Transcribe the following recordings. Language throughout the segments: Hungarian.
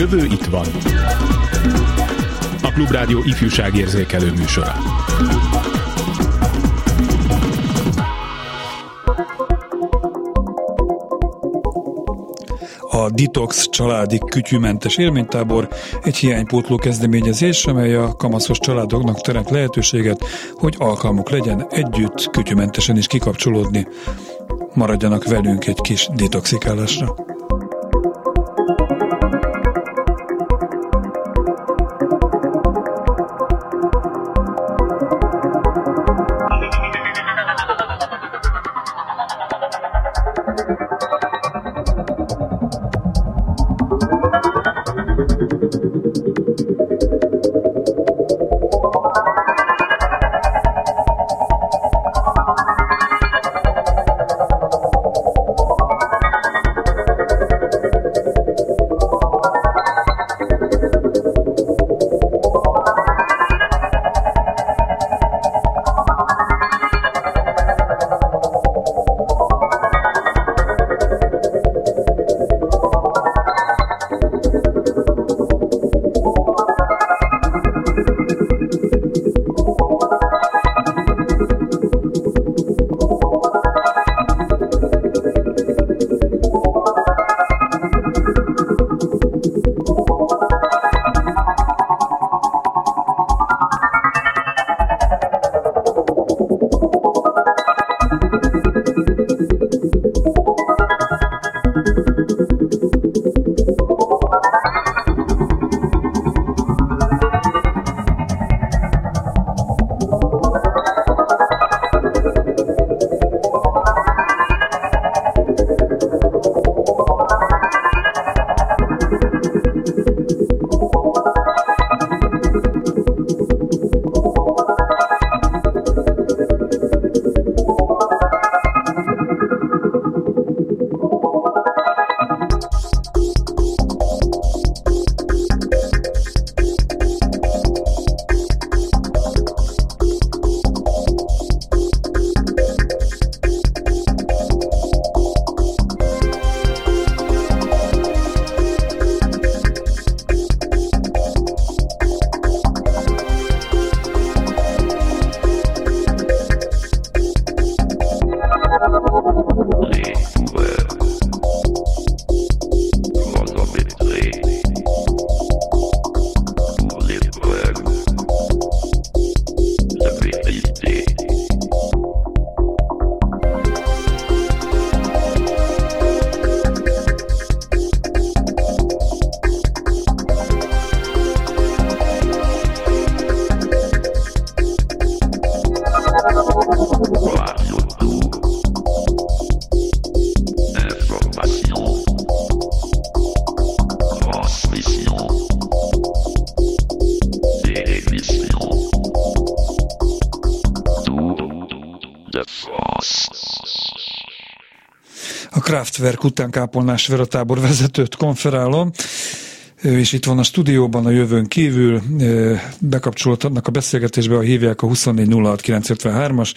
jövő itt van. A Klubrádió ifjúságérzékelő műsora. a Detox családi kütyümentes élménytábor egy hiánypótló kezdeményezés, amely a kamaszos családoknak teremt lehetőséget, hogy alkalmuk legyen együtt kütyümentesen is kikapcsolódni. Maradjanak velünk egy kis detoxikálásra. Kraftwerk után Kápolnás Vera tábor vezetőt konferálom, és itt van a stúdióban a jövőn kívül, bekapcsolódhatnak a beszélgetésbe, ha hívják a 2406953-as,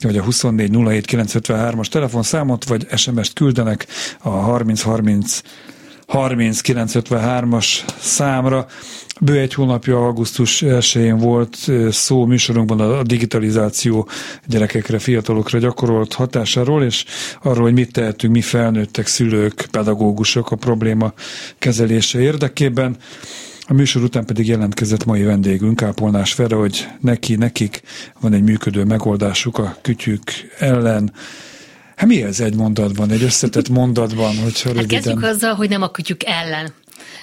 vagy a 2407953-as telefonszámot, vagy SMS-t küldenek a 3030 30953-as számra. Bő egy hónapja, augusztus 1-én volt szó műsorunkban a digitalizáció gyerekekre, fiatalokra gyakorolt hatásáról, és arról, hogy mit tehetünk mi felnőttek, szülők, pedagógusok a probléma kezelése érdekében. A műsor után pedig jelentkezett mai vendégünk, Kápolnás Fere, hogy neki, nekik van egy működő megoldásuk a kütyük ellen, Hát mi ez egy mondatban, egy összetett mondatban, hogyha hát Kezdjük azzal, hogy nem a kütyük ellen.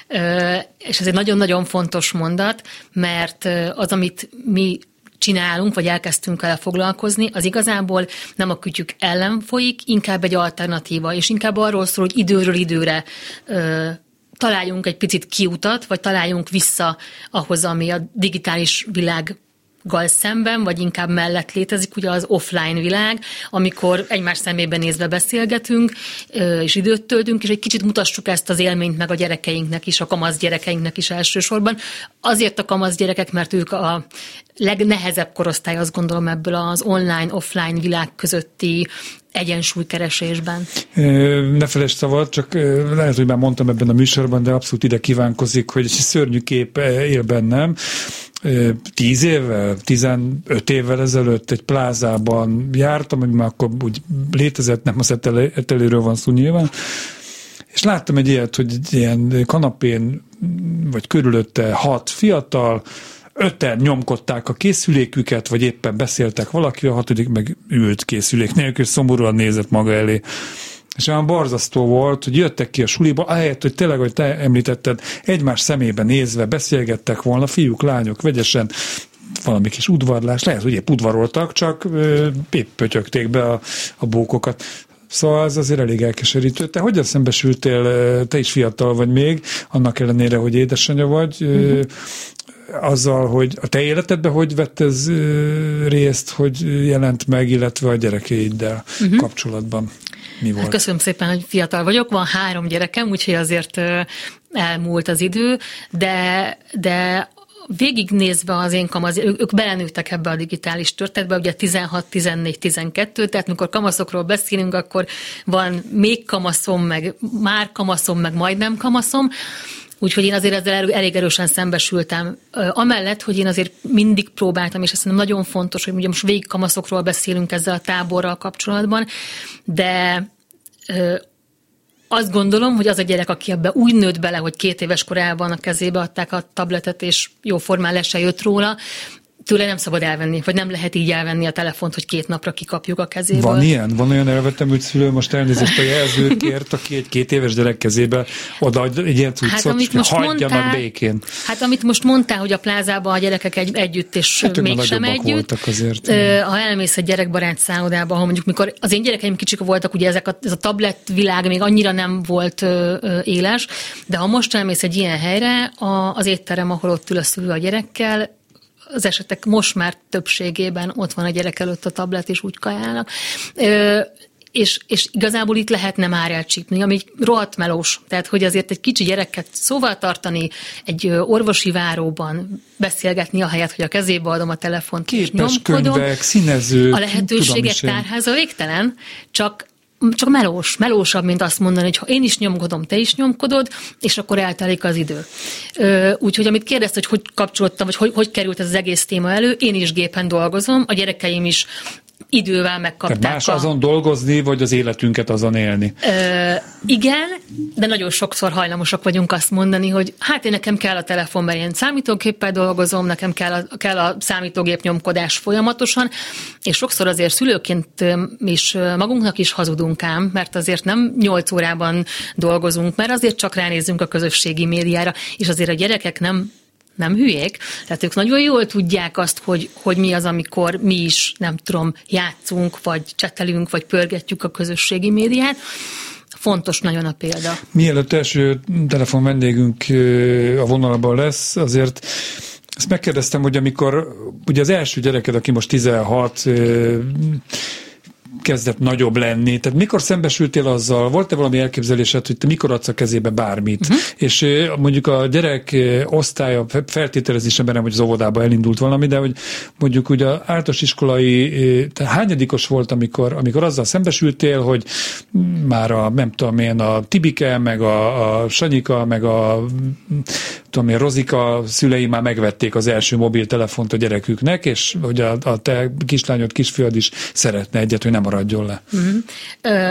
Ö, és ez egy nagyon-nagyon fontos mondat, mert az, amit mi csinálunk, vagy elkezdtünk el foglalkozni, az igazából nem a kütyük ellen folyik, inkább egy alternatíva, és inkább arról szól, hogy időről időre ö, találjunk egy picit kiutat, vagy találjunk vissza ahhoz, ami a digitális világ gal szemben, vagy inkább mellett létezik ugye az offline világ, amikor egymás szemébe nézve beszélgetünk, és időt töltünk, és egy kicsit mutassuk ezt az élményt meg a gyerekeinknek is, a kamasz gyerekeinknek is elsősorban. Azért a kamasz gyerekek, mert ők a legnehezebb korosztály, azt gondolom ebből az online-offline világ közötti egyensúlykeresésben. Ne felejtsd szabad, csak lehet, hogy már mondtam ebben a műsorban, de abszolút ide kívánkozik, hogy szörnyű kép él bennem. Tíz évvel, tizenöt évvel ezelőtt egy plázában jártam, ami már akkor úgy létezett, nem az eteléről van szó nyilván, és láttam egy ilyet, hogy egy ilyen kanapén, vagy körülötte hat fiatal, öten nyomkodták a készüléküket, vagy éppen beszéltek valaki, a hatodik meg ült készülék nélkül, szomorúan nézett maga elé. És olyan barzasztó volt, hogy jöttek ki a suliba, ahelyett, hogy tényleg, hogy te említetted, egymás szemébe nézve beszélgettek volna, fiúk, lányok, vegyesen, valami kis udvarlás, lehet, hogy épp udvaroltak, csak pötyögték be a, a bókokat. Szóval ez azért elég elkeserítő. Te hogyan szembesültél, te is fiatal vagy még, annak ellenére, hogy édesanyja vagy, uh-huh azzal, hogy a te életedben hogy vett ez részt, hogy jelent meg, illetve a gyerekeiddel uh-huh. kapcsolatban? Mi volt? Köszönöm szépen, hogy fiatal vagyok. Van három gyerekem, úgyhogy azért elmúlt az idő, de, de végignézve az én kamasz, ők belenőttek ebbe a digitális történetbe, ugye 16, 14, 12, tehát mikor kamaszokról beszélünk, akkor van még kamaszom, meg már kamaszom, meg majdnem kamaszom, Úgyhogy én azért ezzel elég erősen szembesültem. Amellett, hogy én azért mindig próbáltam, és ezt nagyon fontos, hogy ugye most végig kamaszokról beszélünk ezzel a táborral kapcsolatban, de azt gondolom, hogy az a gyerek, aki ebbe úgy nőtt bele, hogy két éves korában a kezébe adták a tabletet, és jó formán le se jött róla, tőle nem szabad elvenni, vagy nem lehet így elvenni a telefont, hogy két napra kikapjuk a kezéből. Van ilyen? Van olyan elvetemült szülő, most elnézést a jelzőkért, aki egy két éves gyerek kezébe odaad egy ilyen cuccot, hát, amit most hagyjanak mondtál, békén. Hát amit most mondtál, hogy a plázában a gyerekek egy, együtt, és hát mégsem együtt. Azért. Ha elmész egy gyerekbarát szállodába, ha mondjuk mikor az én gyerekeim kicsik voltak, ugye ezek a, ez a tablet világ még annyira nem volt ö, ö, éles, de ha most elmész egy ilyen helyre, a, az étterem, ahol ott ül a szülő a gyerekkel, az esetek most már többségében ott van a gyerek előtt a tablet, és úgy kajálnak. Ö, és, és igazából itt lehetne már elcsípni, ami rohadt melós. Tehát, hogy azért egy kicsi gyereket szóval tartani, egy orvosi váróban beszélgetni, ahelyett, hogy a kezébe adom a telefont, Képes és nyomkodom. könyvek, színezők. A lehetőségek tárháza végtelen, csak csak melós, melósabb, mint azt mondani, hogy ha én is nyomkodom, te is nyomkodod, és akkor eltelik az idő. Úgyhogy amit kérdezt, hogy hogy kapcsolódtam, vagy hogy, hogy került ez az egész téma elő, én is gépen dolgozom, a gyerekeim is idővel megkapták. Tehát más a... azon dolgozni, vagy az életünket azon élni? Ö, igen, de nagyon sokszor hajlamosak vagyunk azt mondani, hogy hát én nekem kell a telefon, mert én számítógéppel dolgozom, nekem kell a, kell a számítógép nyomkodás folyamatosan, és sokszor azért szülőként is magunknak is hazudunk ám, mert azért nem 8 órában dolgozunk, mert azért csak ránézzünk a közösségi médiára, és azért a gyerekek nem nem hülyék, tehát ők nagyon jól tudják azt, hogy, hogy mi az, amikor mi is, nem tudom, játszunk, vagy csetelünk, vagy pörgetjük a közösségi médiát. Fontos nagyon a példa. Mielőtt első telefon vendégünk a vonalban lesz, azért ezt megkérdeztem, hogy amikor ugye az első gyereked, aki most 16, kezdett nagyobb lenni. Tehát mikor szembesültél azzal, volt-e valami elképzelésed, hogy te mikor adsz a kezébe bármit? Uh-huh. És mondjuk a gyerek osztálya feltételezni sem hogy az óvodába elindult valami, de hogy mondjuk ugye általános iskolai, te hányadikos volt, amikor, amikor azzal szembesültél, hogy már a, nem tudom én, a Tibike, meg a, a Sanyika, meg a tudom én, Rozika szülei már megvették az első mobiltelefont a gyereküknek, és hogy a, a te kislányod, kisfiad is szeretne egyet, hogy nem maradjon le. Mm-hmm.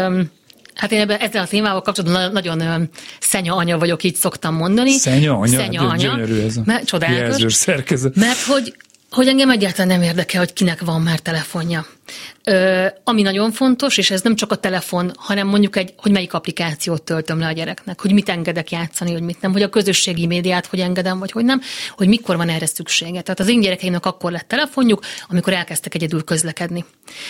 Um... Hát én ebben, ezzel a témával kapcsolatban nagyon, nagyon szenya anya vagyok, így szoktam mondani. Szenya anya? Szenya anya. Gyönyörű ez a mert, csodálatos. szerkezet. Mert hogy, hogy engem egyáltalán nem érdekel, hogy kinek van már telefonja. Ö, ami nagyon fontos, és ez nem csak a telefon, hanem mondjuk egy, hogy melyik applikációt töltöm le a gyereknek, hogy mit engedek játszani, hogy mit nem, hogy a közösségi médiát hogy engedem, vagy hogy nem, hogy mikor van erre szüksége. Tehát az én gyerekeimnek akkor lett telefonjuk, amikor elkezdtek egyedül közlekedni.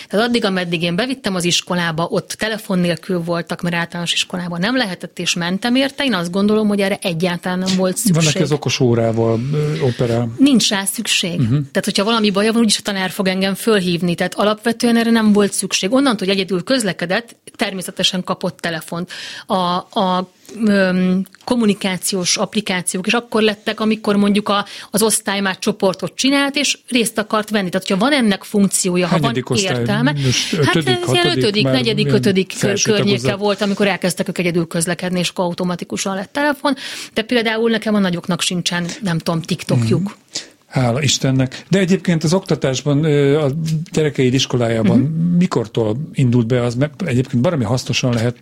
Tehát addig, ameddig én bevittem az iskolába, ott telefon nélkül voltak, mert általános iskolában nem lehetett, és mentem érte. Én azt gondolom, hogy erre egyáltalán nem volt szükség. Vannak ez okos órával operál. Nincs rá szükség. Uh-huh. Tehát, hogyha valami baja van, úgyis a tanár fog engem fölhívni. Tehát alapvetően erre nem volt szükség. Onnantól, hogy egyedül közlekedett, természetesen kapott telefont. A, a kommunikációs applikációk is akkor lettek, amikor mondjuk a, az osztály már csoportot csinált, és részt akart venni. Tehát, hogyha van ennek funkciója, ha van osztály? értelme. Ötödik, hát ez ilyen ötödik, negyedik, ötödik környéke volt, amikor elkezdtek ők egyedül közlekedni, és akkor automatikusan lett telefon. De például nekem a nagyoknak sincsen, nem tudom, TikTokjuk. Mm. Hála Istennek. De egyébként az oktatásban, a gyerekeid iskolájában uh-huh. mikortól indult be az, mert egyébként baromi hasznosan lehet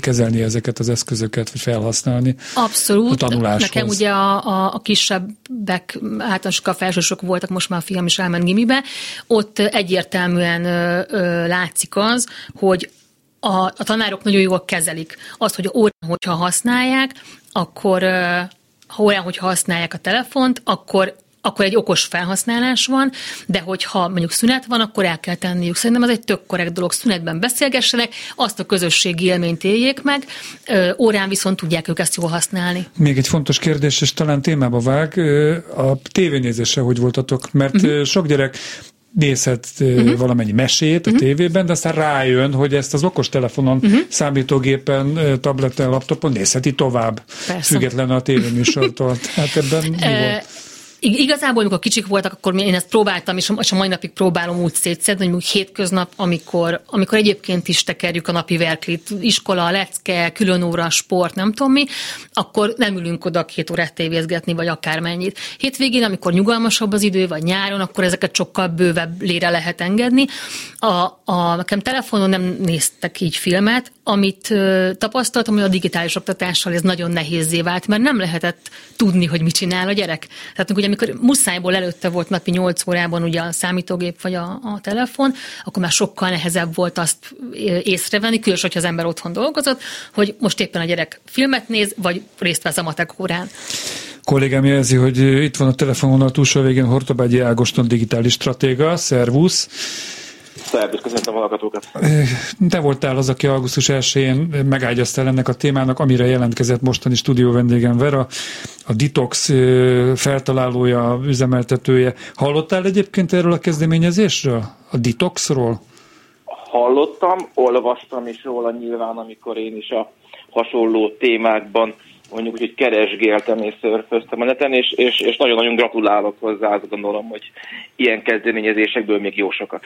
kezelni ezeket az eszközöket, vagy felhasználni. Abszolút. A tanuláshoz. Nekem ugye a, a, a kisebbek, általánosok a felsősök voltak, most már a fiam is elment gimibe, ott egyértelműen ö, ö, látszik az, hogy a, a tanárok nagyon jól kezelik azt, hogy órán, hogyha használják, akkor ha olyan, hogyha használják a telefont, akkor akkor egy okos felhasználás van, de hogyha mondjuk szünet van, akkor el kell tenniük. Szerintem ez egy tök korrekt dolog. Szünetben beszélgessenek, azt a közösségi élményt éljék meg, órán viszont tudják ők ezt jól használni. Még egy fontos kérdés, és talán témába vág, a tévénézése hogy voltatok? Mert uh-huh. sok gyerek nézhet uh-huh. valamennyi mesét a uh-huh. tévében, de aztán rájön, hogy ezt az okostelefonon, uh-huh. számítógépen, tableten, laptopon nézheti tovább, Persze. független a tévéműsortól. Tehát ebben mi volt? Igazából, amikor kicsik voltak, akkor én ezt próbáltam, és a mai napig próbálom úgy szétszedni, hogy hétköznap, amikor, amikor egyébként is tekerjük a napi verklit, iskola, lecke, külön óra, sport, nem tudom mi, akkor nem ülünk oda két órát tévézgetni, vagy akármennyit. Hétvégén, amikor nyugalmasabb az idő, vagy nyáron, akkor ezeket sokkal bővebb lére lehet engedni. A, a, nekem telefonon nem néztek így filmet, amit ö, tapasztaltam, hogy a digitális oktatással ez nagyon nehézé vált, mert nem lehetett tudni, hogy mit csinál a gyerek. Tehát ugye amikor muszájból előtte volt napi 8 órában ugye a számítógép vagy a, a telefon, akkor már sokkal nehezebb volt azt észrevenni, különösen, hogyha az ember otthon dolgozott, hogy most éppen a gyerek filmet néz, vagy részt vesz a matek órán. Kollégám jelzi, hogy itt van a telefonon a túlsó végén Hortobágyi Ágoston digitális stratéga. Szervusz! Szervusz, köszöntöm a hallgatókat. Te voltál az, aki augusztus 1-én megágyaztál ennek a témának, amire jelentkezett mostani stúdió vendégem Vera, a Detox feltalálója, üzemeltetője. Hallottál egyébként erről a kezdeményezésről? A Detoxról? Hallottam, olvastam is róla nyilván, amikor én is a hasonló témákban mondjuk hogy keresgéltem és szörföztem a neten, és, és, és nagyon-nagyon gratulálok hozzá, azt gondolom, hogy ilyen kezdeményezésekből még jó sokat.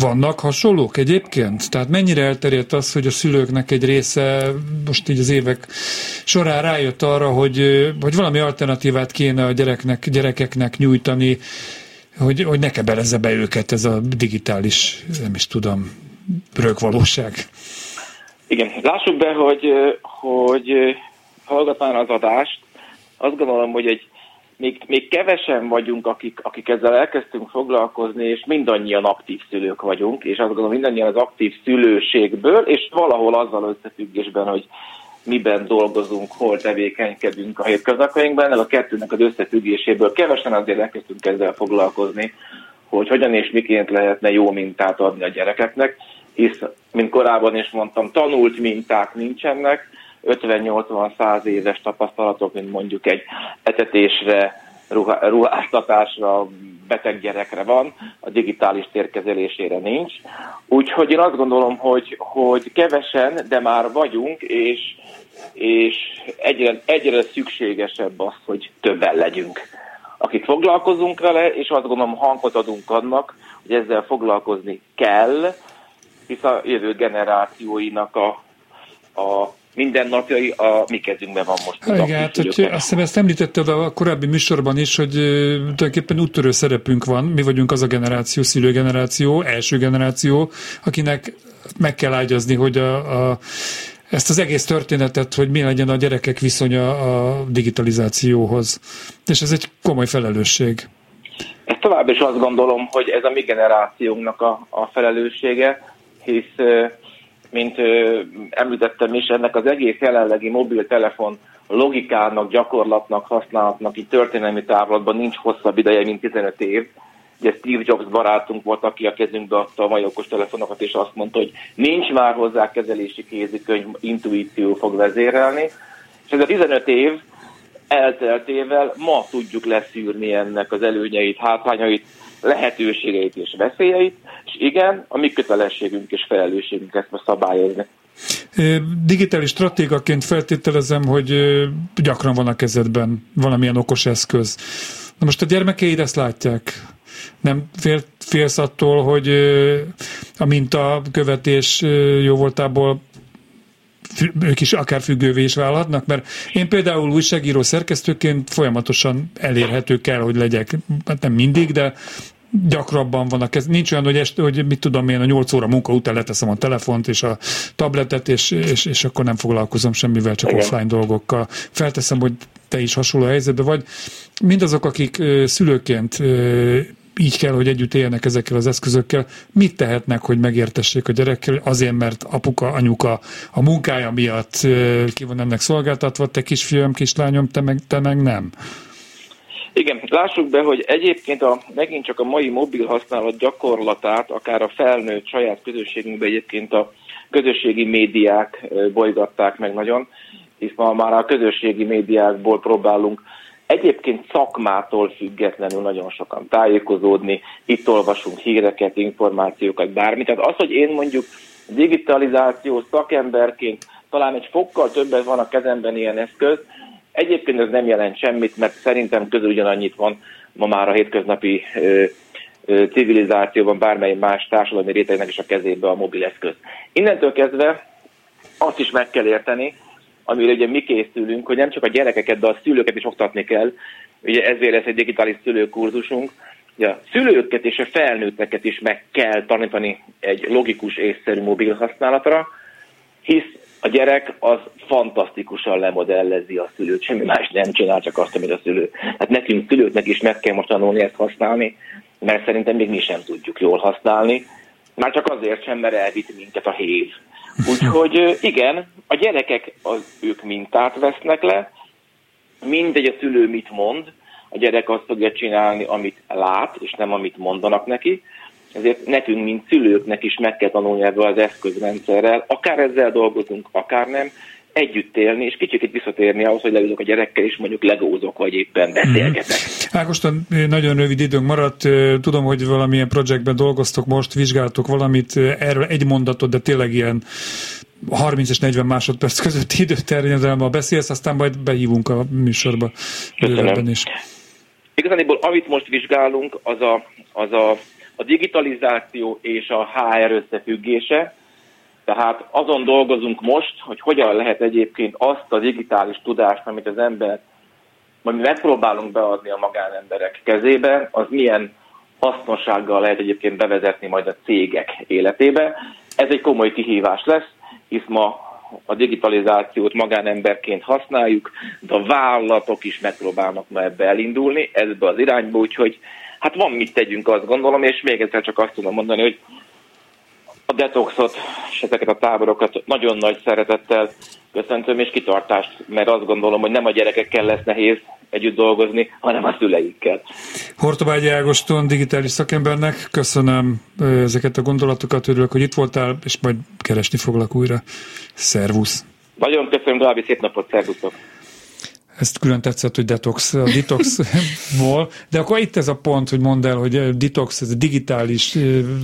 Vannak hasonlók egyébként? Tehát mennyire elterjedt az, hogy a szülőknek egy része most így az évek során rájött arra, hogy, hogy valami alternatívát kéne a gyereknek, gyerekeknek nyújtani, hogy, hogy ne kebelezze be őket ez a digitális, nem is tudom, rögvalóság. Igen, lássuk be, hogy, hogy hallgatán az adást, azt gondolom, hogy egy még, még kevesen vagyunk, akik, akik ezzel elkezdtünk foglalkozni, és mindannyian aktív szülők vagyunk, és azt gondolom mindannyian az aktív szülőségből, és valahol azzal összefüggésben, hogy miben dolgozunk, hol tevékenykedünk a hétköznapjainkban, ennek a kettőnek az összefüggéséből kevesen azért elkezdtünk ezzel foglalkozni, hogy hogyan és miként lehetne jó mintát adni a gyerekeknek, hisz, mint korábban is mondtam, tanult minták nincsenek, 50-80-100 éves tapasztalatok, mint mondjuk egy etetésre, ruháztatásra, beteg gyerekre van, a digitális térkezelésére nincs. Úgyhogy én azt gondolom, hogy, hogy kevesen, de már vagyunk, és, és egyre, egyre szükségesebb az, hogy többen legyünk. Akik foglalkozunk vele, és azt gondolom hangot adunk annak, hogy ezzel foglalkozni kell, hisz a jövő generációinak a, a mindennapjai a mi kezünkben van most. Igen, hát, hogy azt hiszem ezt említetted a korábbi műsorban is, hogy tulajdonképpen úttörő szerepünk van. Mi vagyunk az a generáció, szülőgeneráció, első generáció, akinek meg kell ágyazni, hogy a, a ezt az egész történetet, hogy mi legyen a gyerekek viszonya a digitalizációhoz. És ez egy komoly felelősség. ezt tovább is azt gondolom, hogy ez a mi generációnknak a, a felelőssége, hisz, mint említettem is, ennek az egész jelenlegi mobiltelefon logikának, gyakorlatnak, használatnak így történelmi távlatban nincs hosszabb ideje, mint 15 év. Ugye Steve Jobs barátunk volt, aki a kezünkbe adta a mai telefonokat, és azt mondta, hogy nincs már hozzá kezelési kézikönyv, intuíció fog vezérelni. És ez a 15 év elteltével ma tudjuk leszűrni ennek az előnyeit, hátrányait, lehetőségeit és veszélyeit, és igen, a mi kötelességünk és felelősségünk ezt most szabályozni. Digitális stratégaként feltételezem, hogy gyakran van a kezedben valamilyen okos eszköz. Na most a gyermekeid ezt látják? Nem fél, félsz attól, hogy a minta követés jó voltából ők is akár függővé is válhatnak, mert én például újságíró szerkesztőként folyamatosan elérhető kell, hogy legyek, hát nem mindig, de gyakrabban vannak. Ez nincs olyan, hogy, est, hogy mit tudom én, a 8 óra munka után leteszem a telefont és a tabletet, és, és, és akkor nem foglalkozom semmivel, csak Igen. offline dolgokkal. Felteszem, hogy te is hasonló helyzetben vagy. Mindazok, akik szülőként így kell, hogy együtt éljenek ezekkel az eszközökkel. Mit tehetnek, hogy megértessék a gyerekkel? Azért, mert apuka, anyuka a munkája miatt ki van ennek szolgáltatva, te kisfiam, kislányom, te meg, te meg nem. Igen, lássuk be, hogy egyébként a, megint csak a mai mobil használat gyakorlatát, akár a felnőtt saját közösségünkben egyébként a közösségi médiák bolygatták meg nagyon, hisz ma már a közösségi médiákból próbálunk egyébként szakmától függetlenül nagyon sokan tájékozódni, itt olvasunk híreket, információkat, bármit. Tehát az, hogy én mondjuk digitalizáció szakemberként talán egy fokkal többet van a kezemben ilyen eszköz, egyébként ez nem jelent semmit, mert szerintem közül ugyanannyit van ma már a hétköznapi ö, ö, civilizációban bármely más társadalmi rétegnek is a kezébe a mobil eszköz. Innentől kezdve azt is meg kell érteni, amire ugye mi készülünk, hogy nem csak a gyerekeket, de a szülőket is oktatni kell. Ugye ezért lesz egy digitális szülőkurzusunk. Ugye a szülőket és a felnőtteket is meg kell tanítani egy logikus, észszerű mobil használatra, hisz a gyerek az fantasztikusan lemodellezi a szülőt, semmi más nem csinál, csak azt, amit a szülő. Hát nekünk szülőknek is meg kell most tanulni ezt használni, mert szerintem még mi sem tudjuk jól használni. Már csak azért sem, mert elvitt minket a hév. Úgyhogy igen, a gyerekek az, ők mintát vesznek le, mindegy a szülő mit mond, a gyerek azt fogja csinálni, amit lát, és nem amit mondanak neki. Ezért nekünk, mint szülőknek is meg kell tanulni ebből az eszközrendszerrel, akár ezzel dolgozunk, akár nem, együtt élni, és kicsit visszatérni ahhoz, hogy leülök a gyerekkel, és mondjuk legózok, vagy éppen beszélgetek. Mm. Ágoston, nagyon rövid időnk maradt. Tudom, hogy valamilyen projektben dolgoztok most, vizsgáltok valamit, erről egy mondatot, de tényleg ilyen 30 és 40 másodperc közötti időterjedelme beszélsz, aztán majd behívunk a műsorba bővebben is. Igazából amit most vizsgálunk, az a, az a, a digitalizáció és a HR összefüggése, tehát azon dolgozunk most, hogy hogyan lehet egyébként azt a digitális tudást, amit az ember, amit megpróbálunk beadni a magánemberek kezébe, az milyen hasznossággal lehet egyébként bevezetni majd a cégek életébe. Ez egy komoly kihívás lesz, hisz ma a digitalizációt magánemberként használjuk, de a vállalatok is megpróbálnak ma ebbe elindulni, ebbe az irányba, úgyhogy hát van mit tegyünk, azt gondolom, és még egyszer csak azt tudom mondani, hogy a detoxot és ezeket a táborokat nagyon nagy szeretettel köszöntöm, és kitartást, mert azt gondolom, hogy nem a gyerekekkel lesz nehéz együtt dolgozni, hanem a szüleikkel. Hortobágyi Ágoston, digitális szakembernek köszönöm ezeket a gondolatokat, örülök, hogy itt voltál, és majd keresni foglak újra. Szervusz! Nagyon köszönöm, további szép napot, szervusztok! Ezt külön tetszett, hogy detox, a detoxból, de akkor itt ez a pont, hogy mondd el, hogy detox, ez a digitális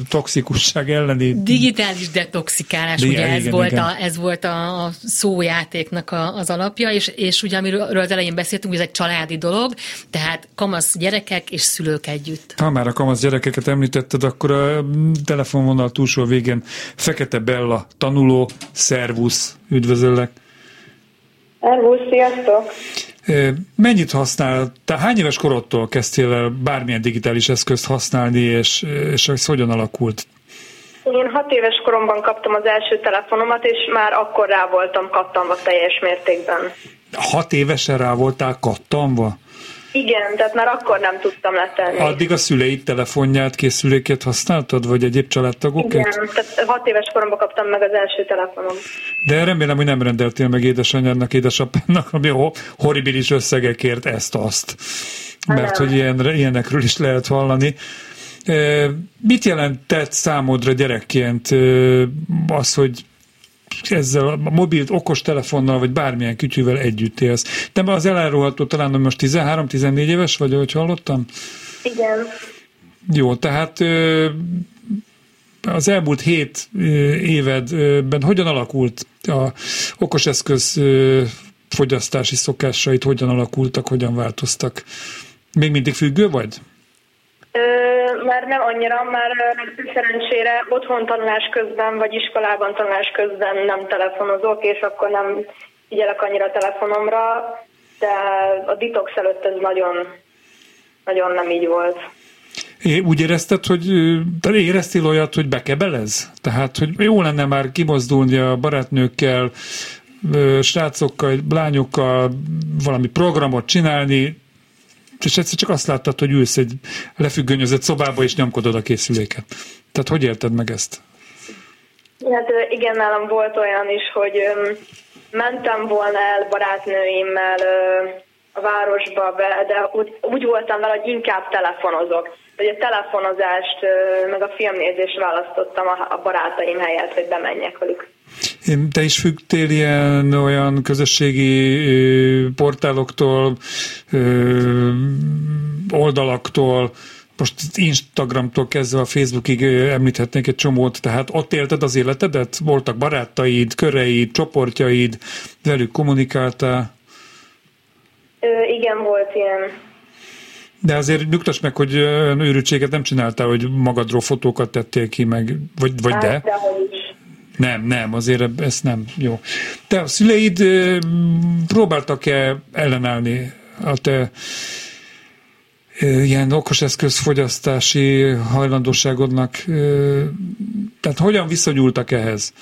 toxikusság elleni... Digitális detoxikálás, De, ugye igen, ez, igen, volt igen. A, ez volt a szójátéknak a, az alapja, és, és ugye amiről az elején beszéltünk, hogy ez egy családi dolog, tehát kamasz gyerekek és szülők együtt. Ha már a kamasz gyerekeket említetted, akkor a telefonvonal túlsó végén Fekete Bella, tanuló, szervusz, üdvözöllek! Szervusz, sziasztok! Mennyit használ, te hány éves korodtól kezdtél el bármilyen digitális eszközt használni, és, és ez hogyan alakult? Én hat éves koromban kaptam az első telefonomat, és már akkor rá voltam kattanva teljes mértékben. Hat évesen rá voltál kattanva? Igen, tehát már akkor nem tudtam letenni. Addig a szüleid telefonját, készüléket használtad, vagy egyéb családtagokét? Igen, tehát hat éves koromban kaptam meg az első telefonom. De remélem, hogy nem rendeltél meg édesanyádnak, édesapának, ami horribilis összegekért ezt-azt. Mert hogy ilyen, ilyenekről is lehet hallani. Mit jelentett számodra gyerekként az, hogy ezzel a mobil okos telefonnal, vagy bármilyen kütyűvel együtt élsz. Te az elárulható talán, hogy most 13-14 éves vagy, ahogy hallottam? Igen. Jó, tehát az elmúlt hét évedben hogyan alakult a okoseszköz fogyasztási szokásait, hogyan alakultak, hogyan változtak? Még mindig függő vagy? Már nem annyira, már szerencsére otthon tanulás közben, vagy iskolában tanulás közben nem telefonozok, és akkor nem figyelek annyira a telefonomra, de a detox előtt ez nagyon, nagyon nem így volt. É, úgy érezted, hogy te éreztél olyat, hogy bekebelez? Tehát, hogy jó lenne már kimozdulni a barátnőkkel, srácokkal, lányokkal, valami programot csinálni, és egyszer csak azt láttad, hogy ülsz egy lefüggönyözött szobába, és nyomkodod a készüléket. Tehát hogy érted meg ezt? Hát igen, nálam volt olyan is, hogy mentem volna el barátnőimmel a városba, be, de úgy, úgy voltam vele, hogy inkább telefonozok. Hogy a telefonozást, meg a filmnézést választottam a barátaim helyett, hogy bemenjek velük. Te is függtél ilyen olyan közösségi portáloktól, oldalaktól, most Instagramtól kezdve a Facebookig említhetnék egy csomót, tehát ott élted az életedet? Voltak barátaid, köreid, csoportjaid, velük kommunikáltál? Ö, igen, volt ilyen. De azért nyugtass meg, hogy őrültséget nem csináltál, hogy magadról fotókat tettél ki, meg, vagy, vagy hát, de? Dehogy is. Nem, nem, azért ez nem jó. Te a szüleid próbáltak-e ellenállni a te ilyen okoseszköz fogyasztási hajlandóságodnak? Tehát hogyan viszonyultak ehhez?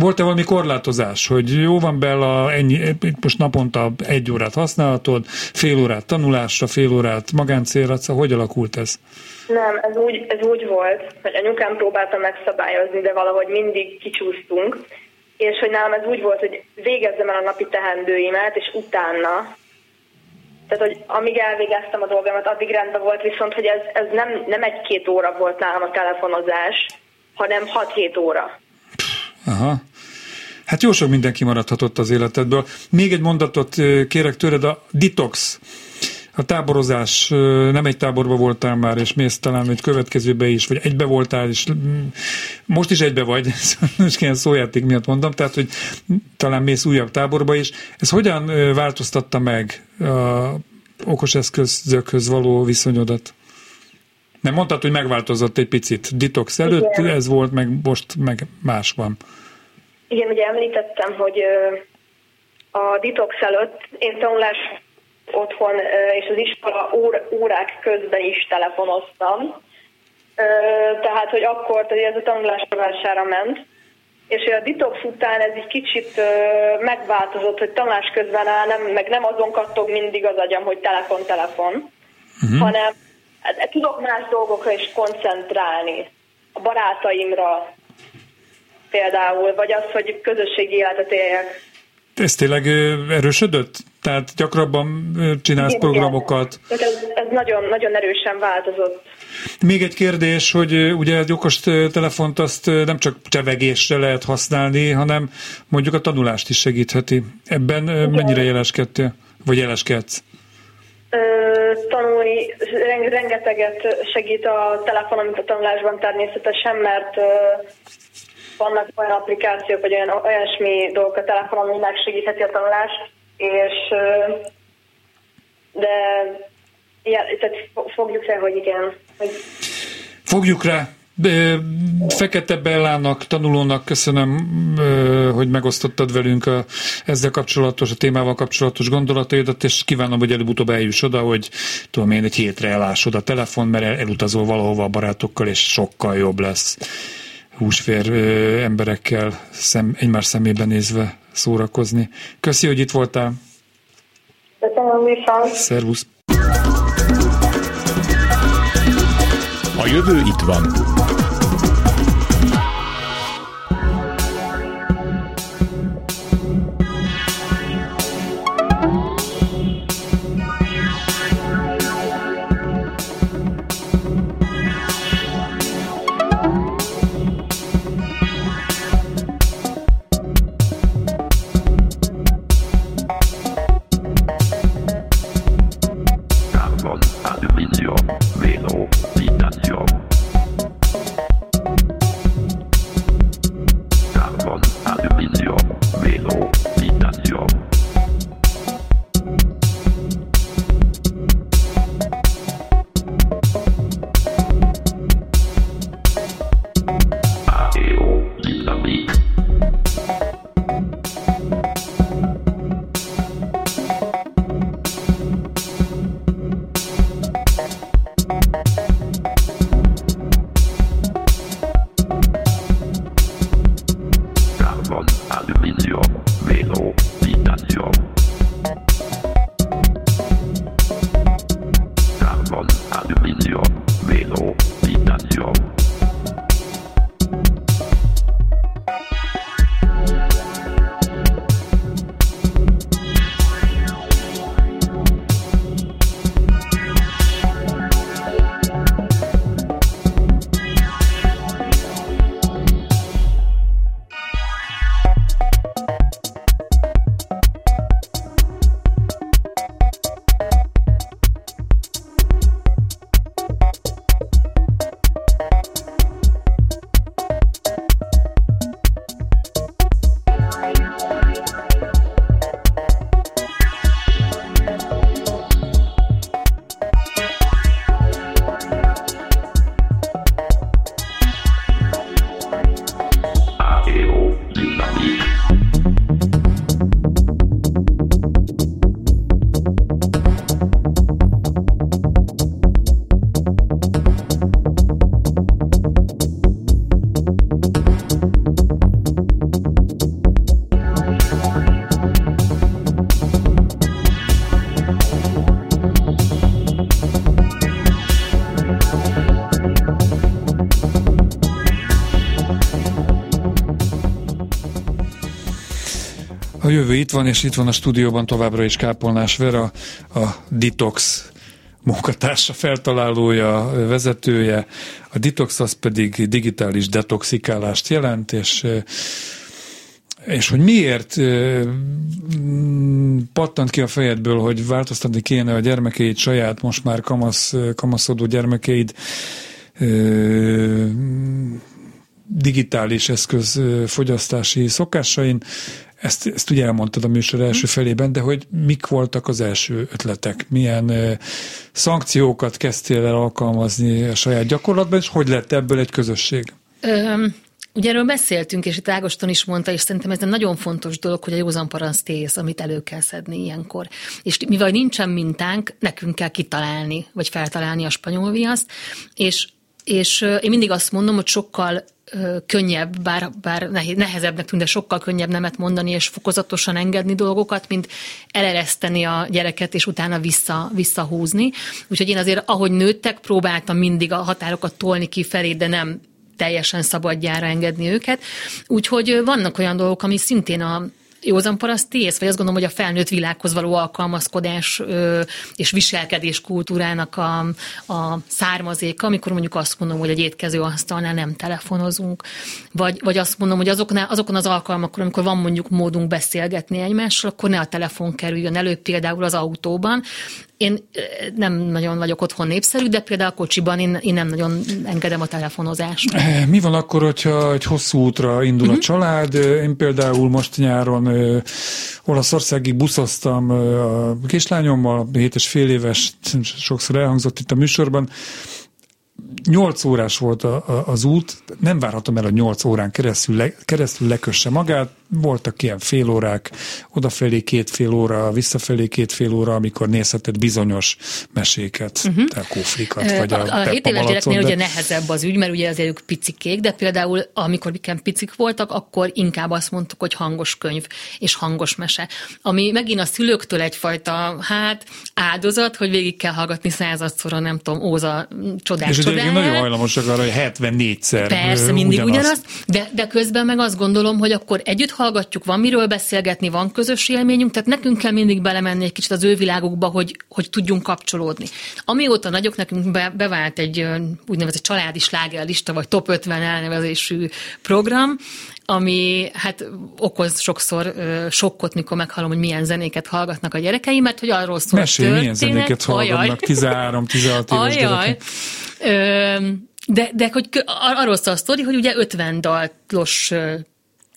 Volt-e valami korlátozás, hogy jó van Bella, ennyi, most naponta egy órát használhatod, fél órát tanulásra, fél órát magáncélra, szóval hogy alakult ez? Nem, ez úgy, ez úgy volt, hogy anyukám próbálta megszabályozni, de valahogy mindig kicsúsztunk, és hogy nálam ez úgy volt, hogy végezzem el a napi tehendőimet, és utána, tehát hogy amíg elvégeztem a dolgomat, addig rendben volt, viszont hogy ez, ez nem, nem egy-két óra volt nálam a telefonozás, hanem 6-7 óra. Aha. Hát jó sok mindenki maradhatott az életedből. Még egy mondatot kérek tőled, a detox a táborozás, nem egy táborba voltál már, és mész talán egy következőbe is, vagy egybe voltál, és most is egybe vagy, most ilyen szójáték miatt mondom, tehát, hogy talán mész újabb táborba is. Ez hogyan változtatta meg a okos eszközökhöz való viszonyodat? Nem mondtad, hogy megváltozott egy picit. Detox előtt Igen. ez volt, meg most meg más van. Igen, ugye említettem, hogy a detox előtt én tanulás otthon és az iskola órák közben is telefonoztam. Tehát, hogy akkor tehát ez a tanulás rovására ment. És a detox után ez egy kicsit megváltozott, hogy tanulás közben áll, nem, meg nem azon kattog mindig az agyam, hogy telefon, telefon, uh-huh. hanem hát, tudok más dolgokra is koncentrálni. A barátaimra például, vagy az, hogy közösségi életet éljek. Ez tényleg erősödött? Tehát gyakrabban csinálsz igen, programokat? Igen. Ez, ez nagyon, nagyon erősen változott. Még egy kérdés, hogy ugye egy okos telefont azt nem csak csevegésre lehet használni, hanem mondjuk a tanulást is segítheti. Ebben igen. mennyire jeleskedtél? Vagy jeleskedsz? Tanulni, rengeteget segít a telefonom, mint a tanulásban természetesen, mert vannak olyan applikációk, vagy olyan, olyasmi dolgok a telefonon, ami megsegítheti a tanulást, és de ja, tehát fogjuk rá, hogy igen. Hogy... Fogjuk rá. Fekete Bellának, tanulónak köszönöm, hogy megosztottad velünk a, ezzel kapcsolatos, a témával kapcsolatos gondolataidat, és kívánom, hogy előbb-utóbb eljuss oda, hogy tudom én, egy hétre elásod a telefon, mert el, elutazol valahova a barátokkal, és sokkal jobb lesz húsfér ö, emberekkel szem, egymás szemébe nézve szórakozni. Köszi, hogy itt voltál. Köszönöm, Misa. Szervusz. A jövő itt van. Jövő itt van, és itt van a stúdióban továbbra is Kápolnás Vera, a Detox munkatársa, feltalálója, vezetője. A detox az pedig digitális detoxikálást jelent, és és hogy miért pattant ki a fejedből, hogy változtatni kéne a gyermekeid saját, most már kamasz, kamaszodó gyermekeid digitális eszköz fogyasztási szokásain, ezt, ezt ugye elmondtad a műsor első felében, de hogy mik voltak az első ötletek? Milyen uh, szankciókat kezdtél el alkalmazni a saját gyakorlatban, és hogy lett ebből egy közösség? Um. Ugye erről beszéltünk, és itt Ágoston is mondta, és szerintem ez egy nagyon fontos dolog, hogy a józan paraszt ész, amit elő kell szedni ilyenkor. És mivel nincsen mintánk, nekünk kell kitalálni, vagy feltalálni a spanyol viaszt, és és én mindig azt mondom, hogy sokkal könnyebb, bár, bár nehezebbnek tűnt, de sokkal könnyebb nemet mondani és fokozatosan engedni dolgokat, mint elereszteni a gyereket, és utána vissza, visszahúzni. Úgyhogy én azért, ahogy nőttek, próbáltam mindig a határokat tolni kifelé, de nem teljesen szabadjára engedni őket. Úgyhogy vannak olyan dolgok, ami szintén a, józan paraszt ész, vagy azt gondolom, hogy a felnőtt világhoz való alkalmazkodás ö, és viselkedés kultúrának a, a származéka, amikor mondjuk azt mondom, hogy egy étkező asztalnál nem telefonozunk, vagy, vagy azt mondom, hogy azoknál, azokon az alkalmakon, amikor van mondjuk módunk beszélgetni egymással, akkor ne a telefon kerüljön elő, például az autóban, én nem nagyon vagyok otthon népszerű, de például a kocsiban én, én nem nagyon engedem a telefonozást. Mi van akkor, hogyha egy hosszú útra indul uh-huh. a mhm. család? Én például most nyáron Olaszországig buszoztam a kislányommal, 7 és fél éves, sokszor elhangzott itt a műsorban, 8 órás volt a, a, az út, nem várhatom el, hogy 8 órán keresztül, le, keresztül lekösse magát, voltak ilyen félórák, odafelé két fél óra, visszafelé két fél óra, amikor nézheted bizonyos meséket, uh-huh. a kóflikat, vagy a, a, a 7 éves gyereknél de... ugye nehezebb az ügy, mert ugye azért ők picikék, de például amikor nekem picik voltak, akkor inkább azt mondtuk, hogy hangos könyv és hangos mese. Ami megint a szülőktől egyfajta, hát áldozat, hogy végig kell hallgatni századszor, nem tudom, Óza csodás És csodáját. nagyon hajlamosak arra, hogy 74-szer Persze, mindig ugyanazt, ugyanaz, de, de közben meg azt gondolom, hogy akkor együtt hallgatjuk, van miről beszélgetni, van közös élményünk, tehát nekünk kell mindig belemenni egy kicsit az ő világukba, hogy, hogy tudjunk kapcsolódni. Amióta nagyok, nekünk be, bevált egy úgynevezett családi slágerlista, vagy top 50 elnevezésű program, ami hát okoz sokszor uh, sokkot, mikor meghallom, hogy milyen zenéket hallgatnak a gyerekeim, mert hogy arról szól Mesélj, milyen zenéket hallgatnak 13-16 éves gyerekek? De, de hogy arról szól a sztori, hogy ugye 50 dalos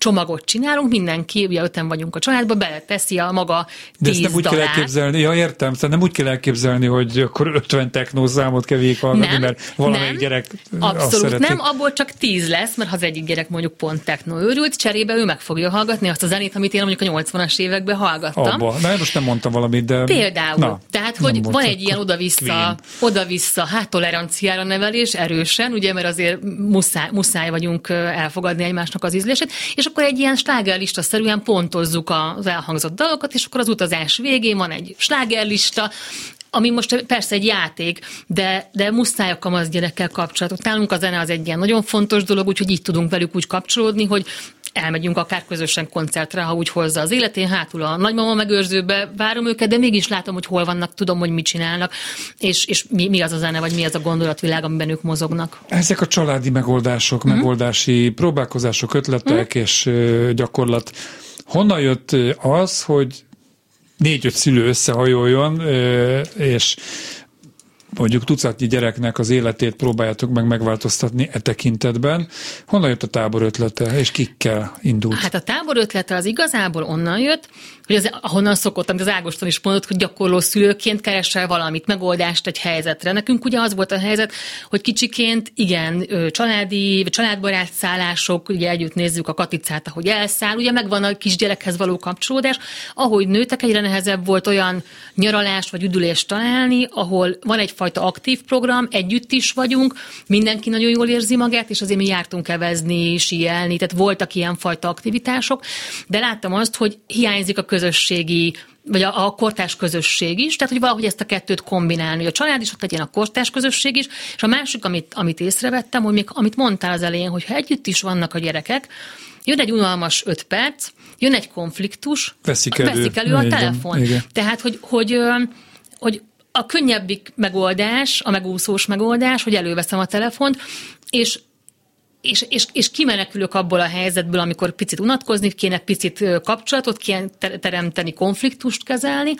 csomagot csinálunk, mindenki, ugye öten vagyunk a családban, beleteszi a maga De ezt nem úgy dalát. kell elképzelni, ja értem, tehát nem úgy kell elképzelni, hogy akkor 50 technózámot kell végighallgatni, mert valamelyik nem, gyerek Abszolút nem, abból csak 10 lesz, mert ha az egyik gyerek mondjuk pont techno őrült, cserébe ő meg fogja hallgatni azt a zenét, amit én mondjuk a 80-as években hallgattam. Abba. Na, most nem mondtam valamit, de... Például. Na, Tehát, hogy van egy ilyen oda-vissza, oda-vissza, hát toleranciára nevelés erősen, ugye, mert azért muszáj, muszáj vagyunk elfogadni egymásnak az ízlését, és akkor egy ilyen slágerlista szerűen pontozzuk az elhangzott dalokat, és akkor az utazás végén van egy slágerlista, ami most persze egy játék, de, de muszáj a kamasz gyerekkel kapcsolatot. Nálunk a zene az egy ilyen nagyon fontos dolog, úgyhogy így tudunk velük úgy kapcsolódni, hogy elmegyünk akár közösen koncertre, ha úgy hozza az életén, hátul a nagymama megőrzőbe várom őket, de mégis látom, hogy hol vannak, tudom, hogy mit csinálnak, és, és mi, mi az a zene, vagy mi az a gondolatvilág, amiben ők mozognak. Ezek a családi megoldások, mm-hmm. megoldási próbálkozások, ötletek mm-hmm. és gyakorlat. Honnan jött az, hogy négy-öt szülő összehajoljon, és mondjuk tucatnyi gyereknek az életét próbáljátok meg megváltoztatni e tekintetben. Honnan jött a tábor ötlete, és kikkel indult? Hát a tábor ötlete az igazából onnan jött, hogy az, ahonnan szokott, amit az Ágoston is mondott, hogy gyakorló szülőként keresel valamit, megoldást egy helyzetre. Nekünk ugye az volt a helyzet, hogy kicsiként igen, családi, családbarát szállások, ugye együtt nézzük a katicát, ahogy elszáll, ugye megvan a kisgyerekhez való kapcsolódás. Ahogy nőtek, egyre nehezebb volt olyan nyaralást vagy üdülést találni, ahol van egyfajta aktív program, együtt is vagyunk, mindenki nagyon jól érzi magát, és azért mi jártunk evezni, síelni, tehát voltak ilyen fajta aktivitások, de láttam azt, hogy hiányzik a közösségi vagy a, a kortás közösség is, tehát hogy valahogy ezt a kettőt kombinálni, hogy a család is ott legyen a kortás közösség is, és a másik, amit, amit észrevettem, hogy még, amit mondtál az elején, hogy ha együtt is vannak a gyerekek, jön egy unalmas öt perc, jön egy konfliktus, veszik elő, veszik elő a telefon. Igen. Tehát, hogy, hogy, hogy a könnyebbik megoldás, a megúszós megoldás, hogy előveszem a telefont, és és, és, és kimenekülök abból a helyzetből, amikor picit unatkozni kéne, picit kapcsolatot kéne teremteni, konfliktust kezelni,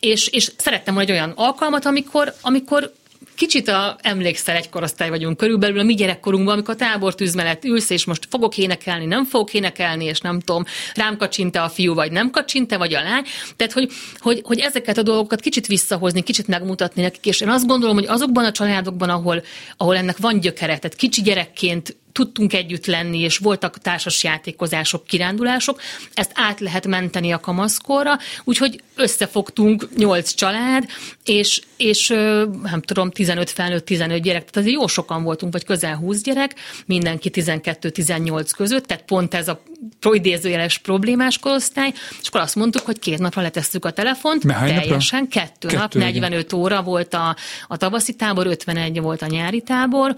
és, és szerettem volna egy olyan alkalmat, amikor, amikor kicsit a, emlékszel, egy korosztály vagyunk körülbelül a mi gyerekkorunkban, amikor a tábortűz mellett ülsz, és most fogok énekelni, nem fogok énekelni, és nem tudom, rám kacsinte a fiú, vagy nem kacsinte, vagy a lány. Tehát, hogy, hogy, hogy ezeket a dolgokat kicsit visszahozni, kicsit megmutatni nekik, és én azt gondolom, hogy azokban a családokban, ahol, ahol ennek van gyökere, tehát kicsi gyerekként tudtunk együtt lenni, és voltak társas játékozások, kirándulások, ezt át lehet menteni a kamaszkorra, úgyhogy összefogtunk nyolc család, és, és nem tudom, 15 felnőtt, 15 gyerek, tehát azért jó sokan voltunk, vagy közel 20 gyerek, mindenki 12-18 között, tehát pont ez a idézőjeles problémás korosztály, és akkor azt mondtuk, hogy két napra letesszük a telefont, teljesen, napra? kettő, kettő nap, 45 igen. óra volt a, a tavaszi tábor, 51 volt a nyári tábor,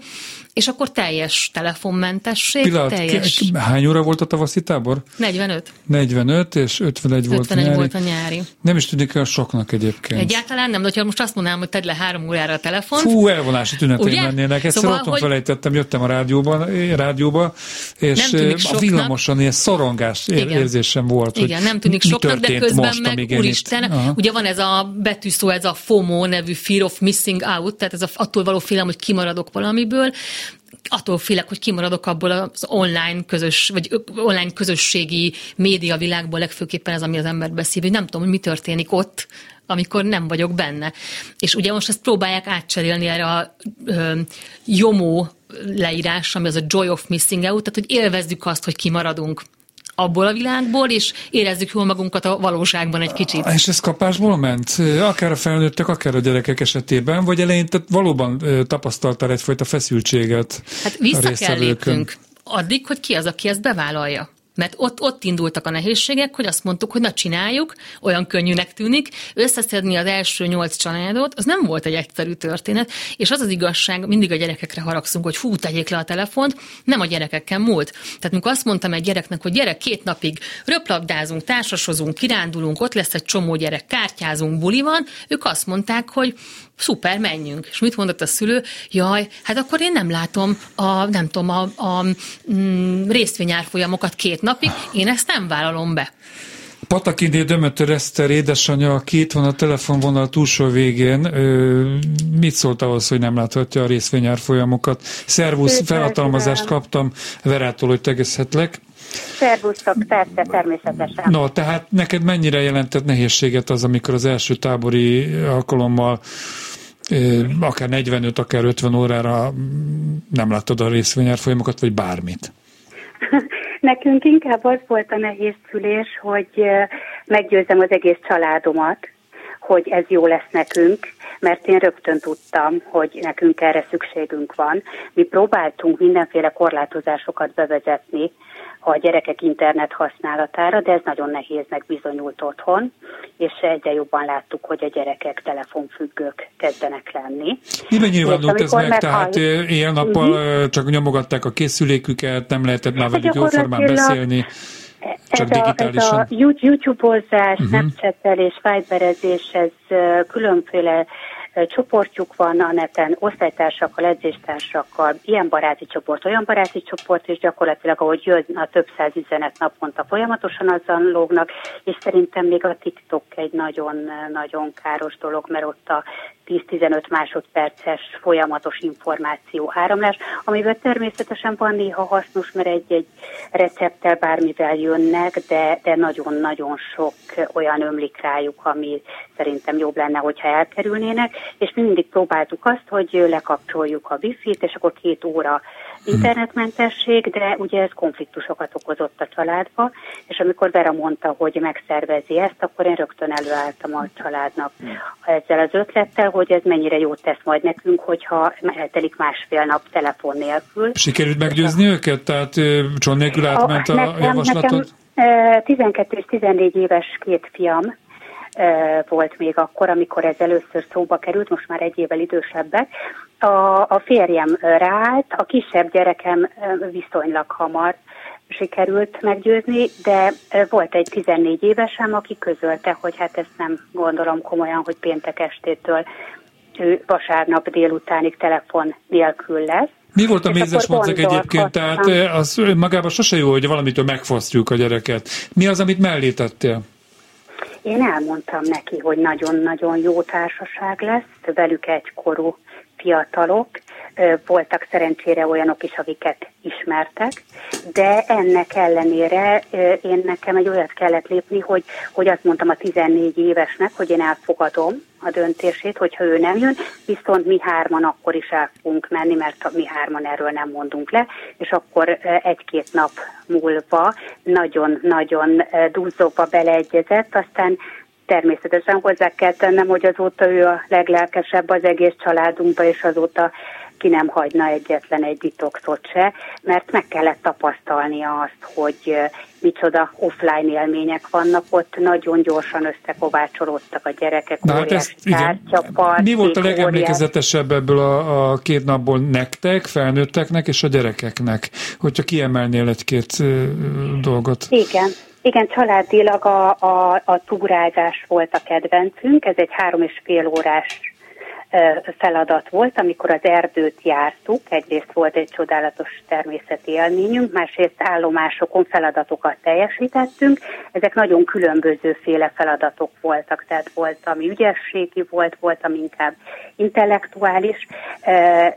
és akkor teljes telefonmentesség. Pillanat, teljes... hány óra volt a tavaszi tábor? 45. 45, és 51 volt 51 nyári. volt a nyári. Nem is tűnik olyan soknak egyébként. Egyáltalán nem, de ha most azt mondanám, hogy tedd le három órára a telefont. Fú, elvonási tüneteim lennének. Egyszer szóval, otthon hogy... felejtettem, jöttem a rádióban, rádióba, és nem a villamoson szorongás ér- érzésem volt. Igen, hogy nem tűnik soknak, de közben most, meg úristen, ugye van ez a betűszó, ez a FOMO nevű Fear of Missing Out, tehát ez a, attól való félelem, hogy kimaradok valamiből, attól félek, hogy kimaradok abból az online közös, vagy online közösségi média világból legfőképpen ez, ami az ember beszél, hogy nem tudom, hogy mi történik ott, amikor nem vagyok benne. És ugye most ezt próbálják átcserélni erre a ö, JOMO leírás, ami az a Joy of Missing Out, tehát hogy élvezzük azt, hogy kimaradunk abból a világból, és érezzük jól magunkat a valóságban egy kicsit. És ez kapásból ment? Akár a felnőttek, akár a gyerekek esetében, vagy eleinte valóban tapasztaltál egyfajta feszültséget Hát vissza kell lépnünk addig, hogy ki az, aki ezt bevállalja. Mert ott, ott indultak a nehézségek, hogy azt mondtuk, hogy na csináljuk, olyan könnyűnek tűnik, összeszedni az első nyolc családot, az nem volt egy egyszerű történet, és az az igazság, mindig a gyerekekre haragszunk, hogy fú, tegyék le a telefont, nem a gyerekekkel múlt. Tehát amikor azt mondtam egy gyereknek, hogy gyerek két napig röplabdázunk, társasozunk, kirándulunk, ott lesz egy csomó gyerek, kártyázunk, buli van, ők azt mondták, hogy szuper, menjünk. És mit mondott a szülő? Jaj, hát akkor én nem látom a, nem tudom, a, a mm, részvényárfolyamokat két napig, én ezt nem vállalom be. Patakindé Dömötör Eszter édesanyja, aki itt van a telefonvonal túlsó végén, ö, mit szólt ahhoz, hogy nem láthatja a részvényárfolyamokat? Szervusz, felhatalmazást kaptam Verától, hogy tegezhetlek. Szervusztok, persze, természetesen. No, tehát neked mennyire jelentett nehézséget az, amikor az első tábori alkalommal akár 45, akár 50 órára nem láttad a részvényárfolyamokat, vagy bármit? Nekünk inkább az volt a nehéz szülés, hogy meggyőzem az egész családomat, hogy ez jó lesz nekünk, mert én rögtön tudtam, hogy nekünk erre szükségünk van. Mi próbáltunk mindenféle korlátozásokat bevezetni, a gyerekek internet használatára, de ez nagyon nehéznek bizonyult otthon, és egyre jobban láttuk, hogy a gyerekek telefonfüggők kezdenek lenni. Miben nyilvánult ez meg? Tehát éjjel-nappal uh-huh. csak nyomogatták a készüléküket, nem lehetett már velük jóformán beszélni? Csak ez a, ez a YouTube-ozás, uh-huh. Snapchat-elés, Viberezés, ez különféle csoportjuk van a neten, osztálytársakkal, edzéstársakkal, ilyen baráti csoport, olyan baráti csoport, és gyakorlatilag ahogy jön a több száz üzenet naponta folyamatosan azzal lógnak, és szerintem még a TikTok egy nagyon-nagyon káros dolog, mert ott a 10-15 másodperces folyamatos információ áramlás, amiben természetesen van néha hasznos, mert egy-egy recepttel bármivel jönnek, de, de nagyon-nagyon sok olyan ömlik rájuk, ami szerintem jobb lenne, hogyha elkerülnének, és mindig próbáltuk azt, hogy lekapcsoljuk a wifi-t, és akkor két óra internetmentesség, de ugye ez konfliktusokat okozott a családba, és amikor Vera mondta, hogy megszervezi ezt, akkor én rögtön előálltam a családnak ezzel az ötlettel, hogy ez mennyire jót tesz majd nekünk, hogyha eltelik másfél nap telefon nélkül. Sikerült meggyőzni őket? Tehát John nélkül átment a, a javaslatod? Nekem 12 és 14 éves két fiam, volt még akkor, amikor ez először szóba került, most már egy évvel idősebbek. A, a férjem ráállt, a kisebb gyerekem viszonylag hamar sikerült meggyőzni, de volt egy 14 évesem, aki közölte, hogy hát ezt nem gondolom komolyan, hogy péntek estétől ő vasárnap délutánig telefon nélkül lesz. Mi volt a mézes madzag egyébként? Tehát az magában sose jó, hogy valamitől megfosztjuk a gyereket. Mi az, amit mellé tettél? Én elmondtam neki, hogy nagyon-nagyon jó társaság lesz, velük egykorú fiatalok, voltak szerencsére olyanok is, akiket ismertek, de ennek ellenére én nekem egy olyat kellett lépni, hogy, hogy azt mondtam a 14 évesnek, hogy én elfogadom a döntését, hogyha ő nem jön, viszont mi hárman akkor is el fogunk menni, mert mi hárman erről nem mondunk le, és akkor egy-két nap múlva nagyon-nagyon duzzóba beleegyezett, aztán természetesen hozzá kell tennem, hogy azóta ő a leglelkesebb az egész családunkba, és azóta ki nem hagyna egyetlen egy detoxot se, mert meg kellett tapasztalnia azt, hogy micsoda offline élmények vannak, ott nagyon gyorsan összekovácsolódtak a gyerekek, Na, hát ezt, igen. Mi volt a legemlékezetesebb ebből a, a két napból nektek, felnőtteknek és a gyerekeknek, hogyha kiemelnél egy-két dolgot? Igen. Igen, családilag a, a, a túrázás volt a kedvencünk, ez egy három és fél órás feladat volt, amikor az erdőt jártuk, egyrészt volt egy csodálatos természeti élményünk, másrészt állomásokon feladatokat teljesítettünk. Ezek nagyon különbözőféle feladatok voltak, tehát volt, ami ügyességi volt, volt, ami inkább intellektuális,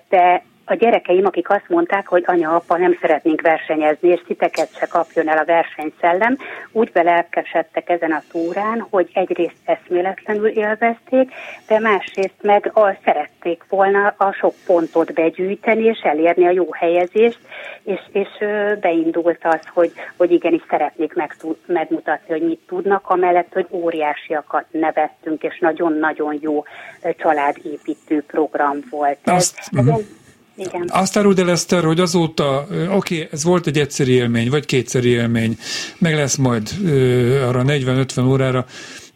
de a gyerekeim, akik azt mondták, hogy anya, apa, nem szeretnénk versenyezni, és titeket se kapjon el a versenyszellem, úgy belelkesedtek ezen a túrán, hogy egyrészt eszméletlenül élvezték, de másrészt meg a, szerették volna a sok pontot begyűjteni, és elérni a jó helyezést, és, és beindult az, hogy, hogy igenis szeretnék meg, megmutatni, hogy mit tudnak, amellett, hogy óriásiakat nevettünk, és nagyon-nagyon jó családépítő program volt. Azt, ez, uh-huh. Igen. Azt áruld el, Eszter, hogy azóta, oké, okay, ez volt egy egyszeri élmény, vagy kétszeri élmény, meg lesz majd ö, arra 40-50 órára,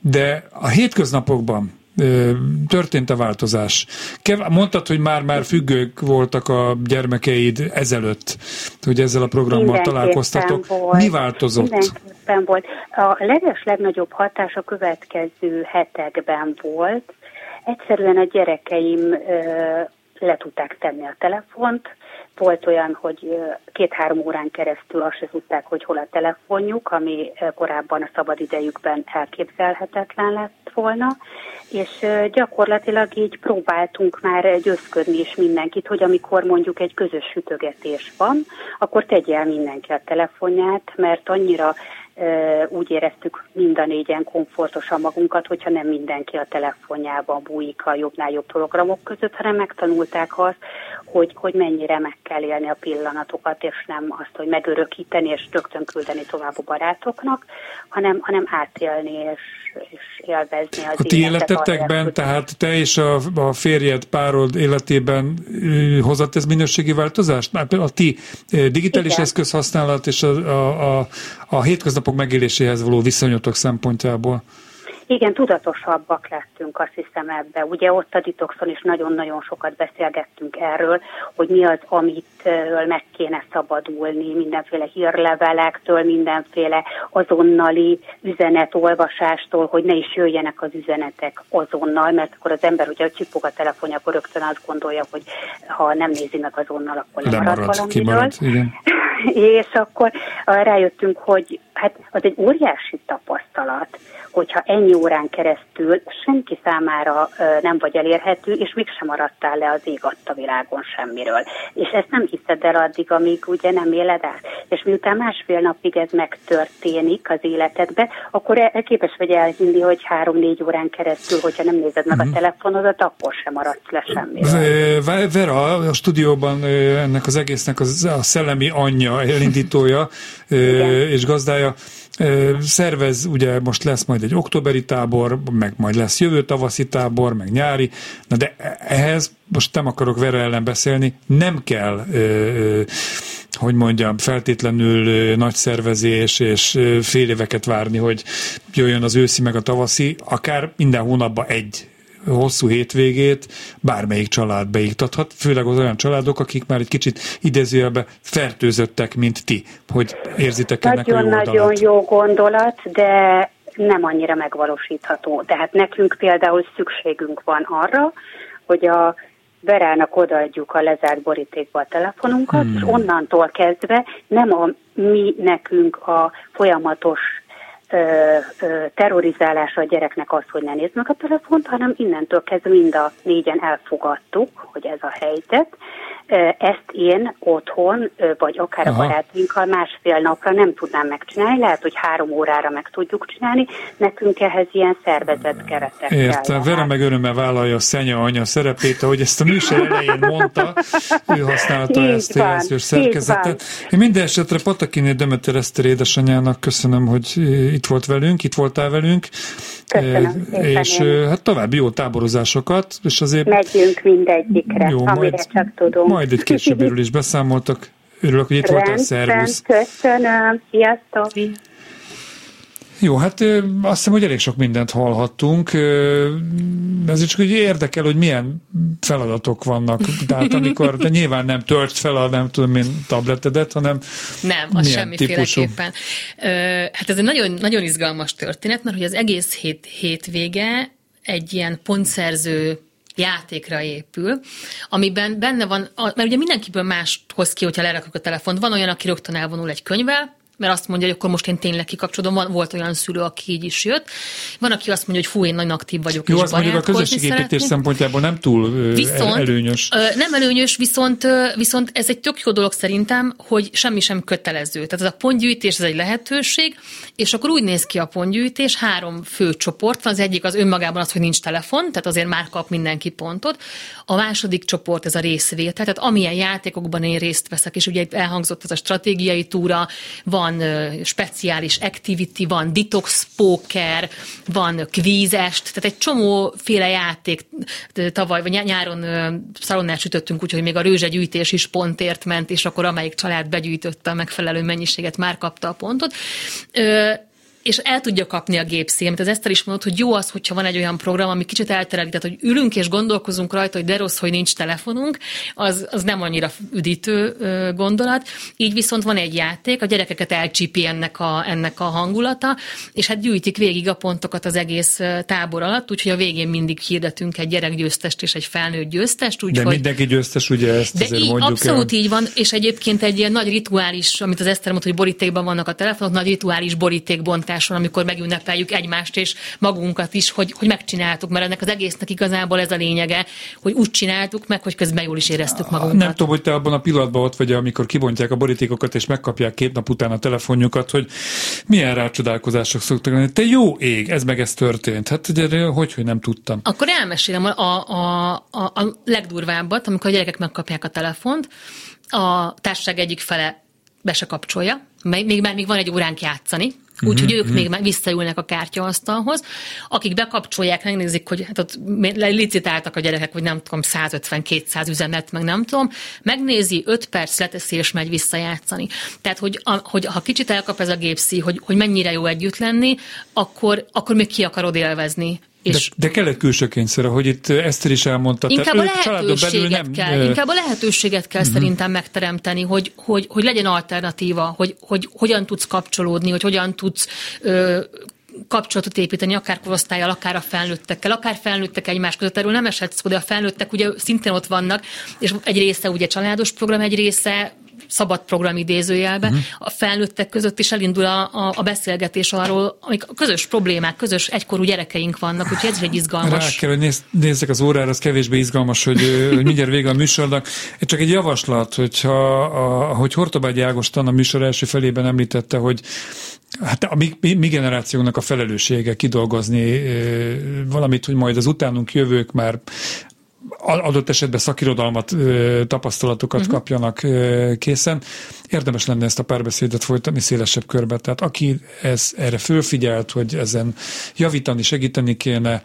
de a hétköznapokban ö, történt a változás. Kev- mondtad, hogy már-már függők voltak a gyermekeid ezelőtt, hogy ezzel a programmal találkoztatok. Volt. Mi változott? Mindenképpen volt. A leges legnagyobb hatás a következő hetekben volt. Egyszerűen a gyerekeim le tudták tenni a telefont. Volt olyan, hogy két-három órán keresztül azt se tudták, hogy hol a telefonjuk, ami korábban a szabadidejükben elképzelhetetlen lett volna, és gyakorlatilag így próbáltunk már győzködni is mindenkit, hogy amikor mondjuk egy közös sütögetés van, akkor tegye el mindenki a telefonját, mert annyira úgy éreztük mind a négyen komfortosan magunkat, hogyha nem mindenki a telefonjában bújik a jobbnál jobb programok között, hanem megtanulták azt, hogy, hogy mennyire meg kell élni a pillanatokat, és nem azt, hogy megörökíteni és rögtön küldeni tovább a barátoknak, hanem, hanem átélni és, és élvezni az A ti életetekben, tehát te és a, a férjed, párod életében hozott ez minőségi változást? A ti digitális Igen. eszközhasználat és a, a, a, a hétköznapok megéléséhez való viszonyotok szempontjából? Igen, tudatosabbak lettünk, azt hiszem ebbe. Ugye ott a ditoxon is nagyon-nagyon sokat beszélgettünk erről, hogy mi az, amitől meg kéne szabadulni, mindenféle hírlevelektől, mindenféle azonnali üzenetolvasástól, hogy ne is jöjjenek az üzenetek azonnal, mert akkor az ember ugye, hogy csipog a telefonja, akkor rögtön azt gondolja, hogy ha nem nézi meg azonnal, akkor nem marad valamiről. Kimarad, igen. És akkor rájöttünk, hogy hát az egy óriási tapasztalat, hogyha ennyi órán keresztül senki számára nem vagy elérhető, és mégsem maradtál le az ég adta világon semmiről. És ezt nem hiszed el addig, amíg ugye nem éled át. És miután másfél napig ez megtörténik az életedbe, akkor képes vagy elhinni, hogy három-négy órán keresztül, hogyha nem nézed meg a mhm. telefonodat, akkor sem maradsz le semmiről. Vera, a stúdióban ennek az egésznek a szellemi anyja, elindítója és gazdája, szervez, ugye most lesz majd egy októberi tábor, meg majd lesz jövő tavaszi tábor, meg nyári, na de ehhez most nem akarok Vera ellen beszélni, nem kell hogy mondjam, feltétlenül nagy szervezés és fél éveket várni, hogy jöjjön az őszi meg a tavaszi, akár minden hónapban egy hosszú hétvégét bármelyik család beiktathat, főleg az olyan családok, akik már egy kicsit idézőjelben fertőzöttek, mint ti, hogy érzitek ennek nagyon, a jó Nagyon jó gondolat, de nem annyira megvalósítható. Tehát nekünk például szükségünk van arra, hogy a Verának odaadjuk a lezárt borítékba a telefonunkat, hmm. és onnantól kezdve nem a mi nekünk a folyamatos terrorizálása a gyereknek az, hogy ne nézd meg a telefont, hanem innentől kezdve mind a négyen elfogadtuk, hogy ez a helyzet. Ezt én otthon, vagy akár Aha. a barátainkkal másfél napra nem tudnám megcsinálni, lehet, hogy három órára meg tudjuk csinálni, nekünk ehhez ilyen szervezett keretek Értem, Vera meg örömmel vállalja a szenya anya szerepét, ahogy ezt a műsor elején mondta, ő használta így ezt a jelzős szerkezetet. Én minden esetre Patakiné Demeter Eszter édesanyának köszönöm, hogy itt volt velünk, itt voltál velünk. Köszönöm és én. hát további jó táborozásokat, és azért... Megyünk mindegyikre, jó, amire majd, csak tudunk. Majd egy későbbiről is beszámoltak. Örülök, hogy itt voltál, szervusz. Köszönöm, sziasztok! Jó, hát azt hiszem, hogy elég sok mindent hallhattunk. Ez csak hogy érdekel, hogy milyen feladatok vannak. Tehát amikor, de nyilván nem töltsz fel a nem tudom én tabletedet, hanem Nem, az semmiféleképpen. Hát ez egy nagyon, nagyon izgalmas történet, mert hogy az egész hét, hétvége egy ilyen pontszerző játékra épül, amiben benne van, mert ugye mindenkiből más hoz ki, hogyha lerakjuk a telefont. Van olyan, aki rögtön elvonul egy könyvvel, mert azt mondja, hogy akkor most én tényleg kikapcsolom. Van, volt olyan szülő, aki így is jött. Van, aki azt mondja, hogy fú, én nagyon aktív vagyok. Jó, azt mondjuk a közösségépítés szempontjából nem túl viszont, előnyös. Nem előnyös, viszont, viszont ez egy tök jó dolog szerintem, hogy semmi sem kötelező. Tehát ez a pontgyűjtés, ez egy lehetőség, és akkor úgy néz ki a pontgyűjtés, három fő csoport van. Az egyik az önmagában az, hogy nincs telefon, tehát azért már kap mindenki pontot. A második csoport ez a részvétel, tehát amilyen játékokban én részt veszek, és ugye elhangzott ez a stratégiai túra, van speciális activity, van detox poker, van kvízest, tehát egy csomóféle játék. Tavaly, vagy nyáron szalonnát sütöttünk, úgyhogy még a rőzsegyűjtés is pontért ment, és akkor amelyik család begyűjtötte a megfelelő mennyiséget, már kapta a pontot és el tudja kapni a gép szímet. Az Eszter is mondott, hogy jó az, hogyha van egy olyan program, ami kicsit eltereli, tehát hogy ülünk és gondolkozunk rajta, hogy de rossz, hogy nincs telefonunk, az, az nem annyira üdítő gondolat. Így viszont van egy játék, a gyerekeket elcsípi ennek a, ennek a hangulata, és hát gyűjtik végig a pontokat az egész tábor alatt, úgyhogy a végén mindig hirdetünk egy gyerekgyőztest és egy felnőtt győztest. Úgy, de hogy... mindenki győztes, ugye ezt de azért így, mondjuk Abszolút el. így van, és egyébként egy ilyen nagy rituális, amit az Eszter mondta, hogy borítékban vannak a telefonok, nagy rituális borítékbont bontáson, amikor megünnepeljük egymást és magunkat is, hogy, hogy megcsináltuk, mert ennek az egésznek igazából ez a lényege, hogy úgy csináltuk meg, hogy közben jól is éreztük magunkat. Nem tudom, hogy te abban a pillanatban ott vagy, amikor kibontják a borítékokat és megkapják két nap után a telefonjukat, hogy milyen rácsodálkozások szoktak lenni. Te jó ég, ez meg ez történt. Hát ugye, hogy, hogy nem tudtam. Akkor elmesélem a, a, a, a legdurvábbat, amikor a gyerekek megkapják a telefont, a társaság egyik fele be se kapcsolja, még már még van egy óránk játszani, Úgyhogy mm-hmm. ők még visszaülnek a kártyaasztalhoz. Akik bekapcsolják, megnézik, hogy hát ott licitáltak a gyerekek, hogy nem tudom, 150-200 üzemet, meg nem tudom, megnézi, 5 perc leteszi, és megy visszajátszani. Tehát, hogy, a, hogy ha kicsit elkap ez a gépszi, hogy, hogy mennyire jó együtt lenni, akkor, akkor még ki akarod élvezni és de, de kell egy külső kényszer, hogy itt Eszter is elmondta. Inkább a lehetőséget nem, kell, inkább a lehetőséget kell uh-huh. szerintem megteremteni, hogy, hogy, hogy legyen alternatíva, hogy, hogy hogyan tudsz kapcsolódni, hogy hogyan tudsz ö, kapcsolatot építeni, akár korosztályjal, akár a felnőttekkel, akár felnőttek egymás között. Erről nem esett szó, de a felnőttek ugye szintén ott vannak, és egy része ugye családos program, egy része szabad program idézőjelbe, uh-huh. a felnőttek között is elindul a, a, a beszélgetés arról, amik közös problémák, közös egykorú gyerekeink vannak, úgyhogy ez is egy izgalmas. Rá kell, hogy néz, nézzek az órára, az kevésbé izgalmas, hogy, hogy mindjárt vége a műsornak. Csak egy javaslat, hogyha, a, hogy Hortobágyi Ágoston a műsor első felében említette, hogy Hát a mi, mi, mi generációnak a felelőssége kidolgozni e, valamit, hogy majd az utánunk jövők már adott esetben szakirodalmat, tapasztalatokat uh-huh. kapjanak készen. Érdemes lenne ezt a párbeszédet folytatni szélesebb körbe. Tehát aki ez, erre fölfigyelt, hogy ezen javítani, segíteni kéne,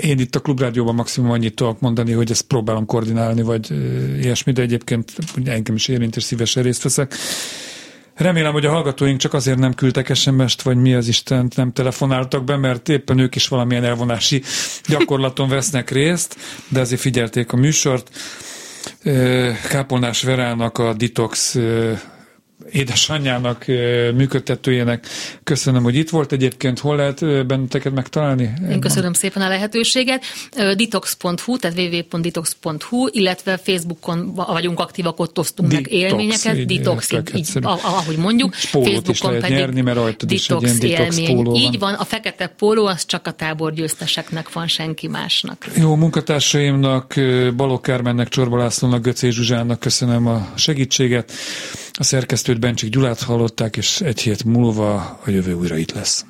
én itt a Klubrádióban maximum annyit tudok mondani, hogy ezt próbálom koordinálni, vagy ilyesmi, de egyébként engem is érint, és szívesen részt veszek. Remélem, hogy a hallgatóink csak azért nem küldtek SMS-t, vagy mi az Isten nem telefonáltak be, mert éppen ők is valamilyen elvonási gyakorlaton vesznek részt, de azért figyelték a műsort. Kápolnás Verának a Detox édesanyjának, működtetőjének köszönöm, hogy itt volt. Egyébként hol lehet benneteket megtalálni? Én köszönöm szépen a lehetőséget. Detox.hu, tehát www.detox.hu, illetve Facebookon vagyunk aktívak, ott osztunk Detox, meg élményeket. Így, Detox, így, így, ahogy mondjuk. Facebookon pedig nyerni, mert rajtad is egy ilyen detox póló Így van, a fekete póló az csak a tábor győzteseknek van, senki másnak. Jó, munkatársaimnak, Balok Kármennek, Csorba Lászlónak, Göcé Zsuzsának köszönöm a segítséget. A szerkesztőt Bencsik Gyulát hallották, és egy hét múlva a jövő újra itt lesz.